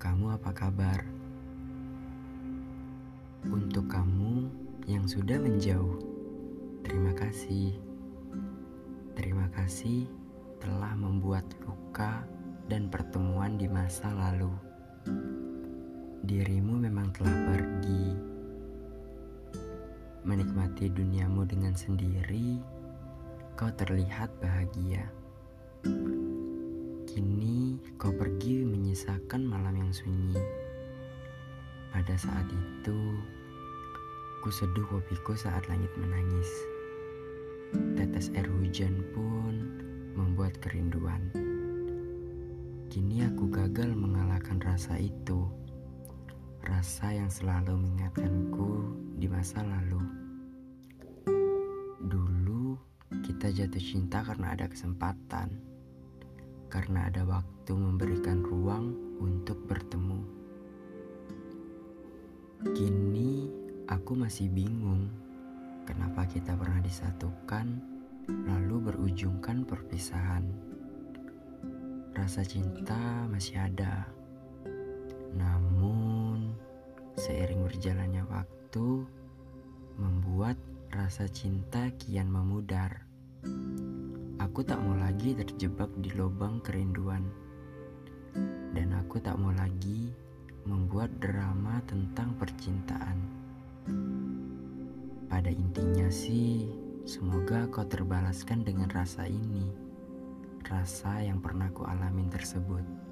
Kamu apa kabar? Untuk kamu yang sudah menjauh, terima kasih. Terima kasih telah membuat luka dan pertemuan di masa lalu. Dirimu memang telah pergi, menikmati duniamu dengan sendiri. Kau terlihat bahagia. Kini kau pergi menyisakan malam yang sunyi. Pada saat itu, ku seduh kopiku saat langit menangis. Tetes air hujan pun membuat kerinduan. Kini aku gagal mengalahkan rasa itu. Rasa yang selalu mengingatkanku di masa lalu. Dulu kita jatuh cinta karena ada kesempatan. Karena ada waktu memberikan ruang untuk bertemu. Kini Aku masih bingung kenapa kita pernah disatukan lalu berujungkan perpisahan. Rasa cinta masih ada. Namun seiring berjalannya waktu membuat rasa cinta kian memudar. Aku tak mau lagi terjebak di lubang kerinduan. Dan aku tak mau lagi membuat drama tentang percintaan. Pada intinya sih, semoga kau terbalaskan dengan rasa ini. Rasa yang pernah ku alamin tersebut.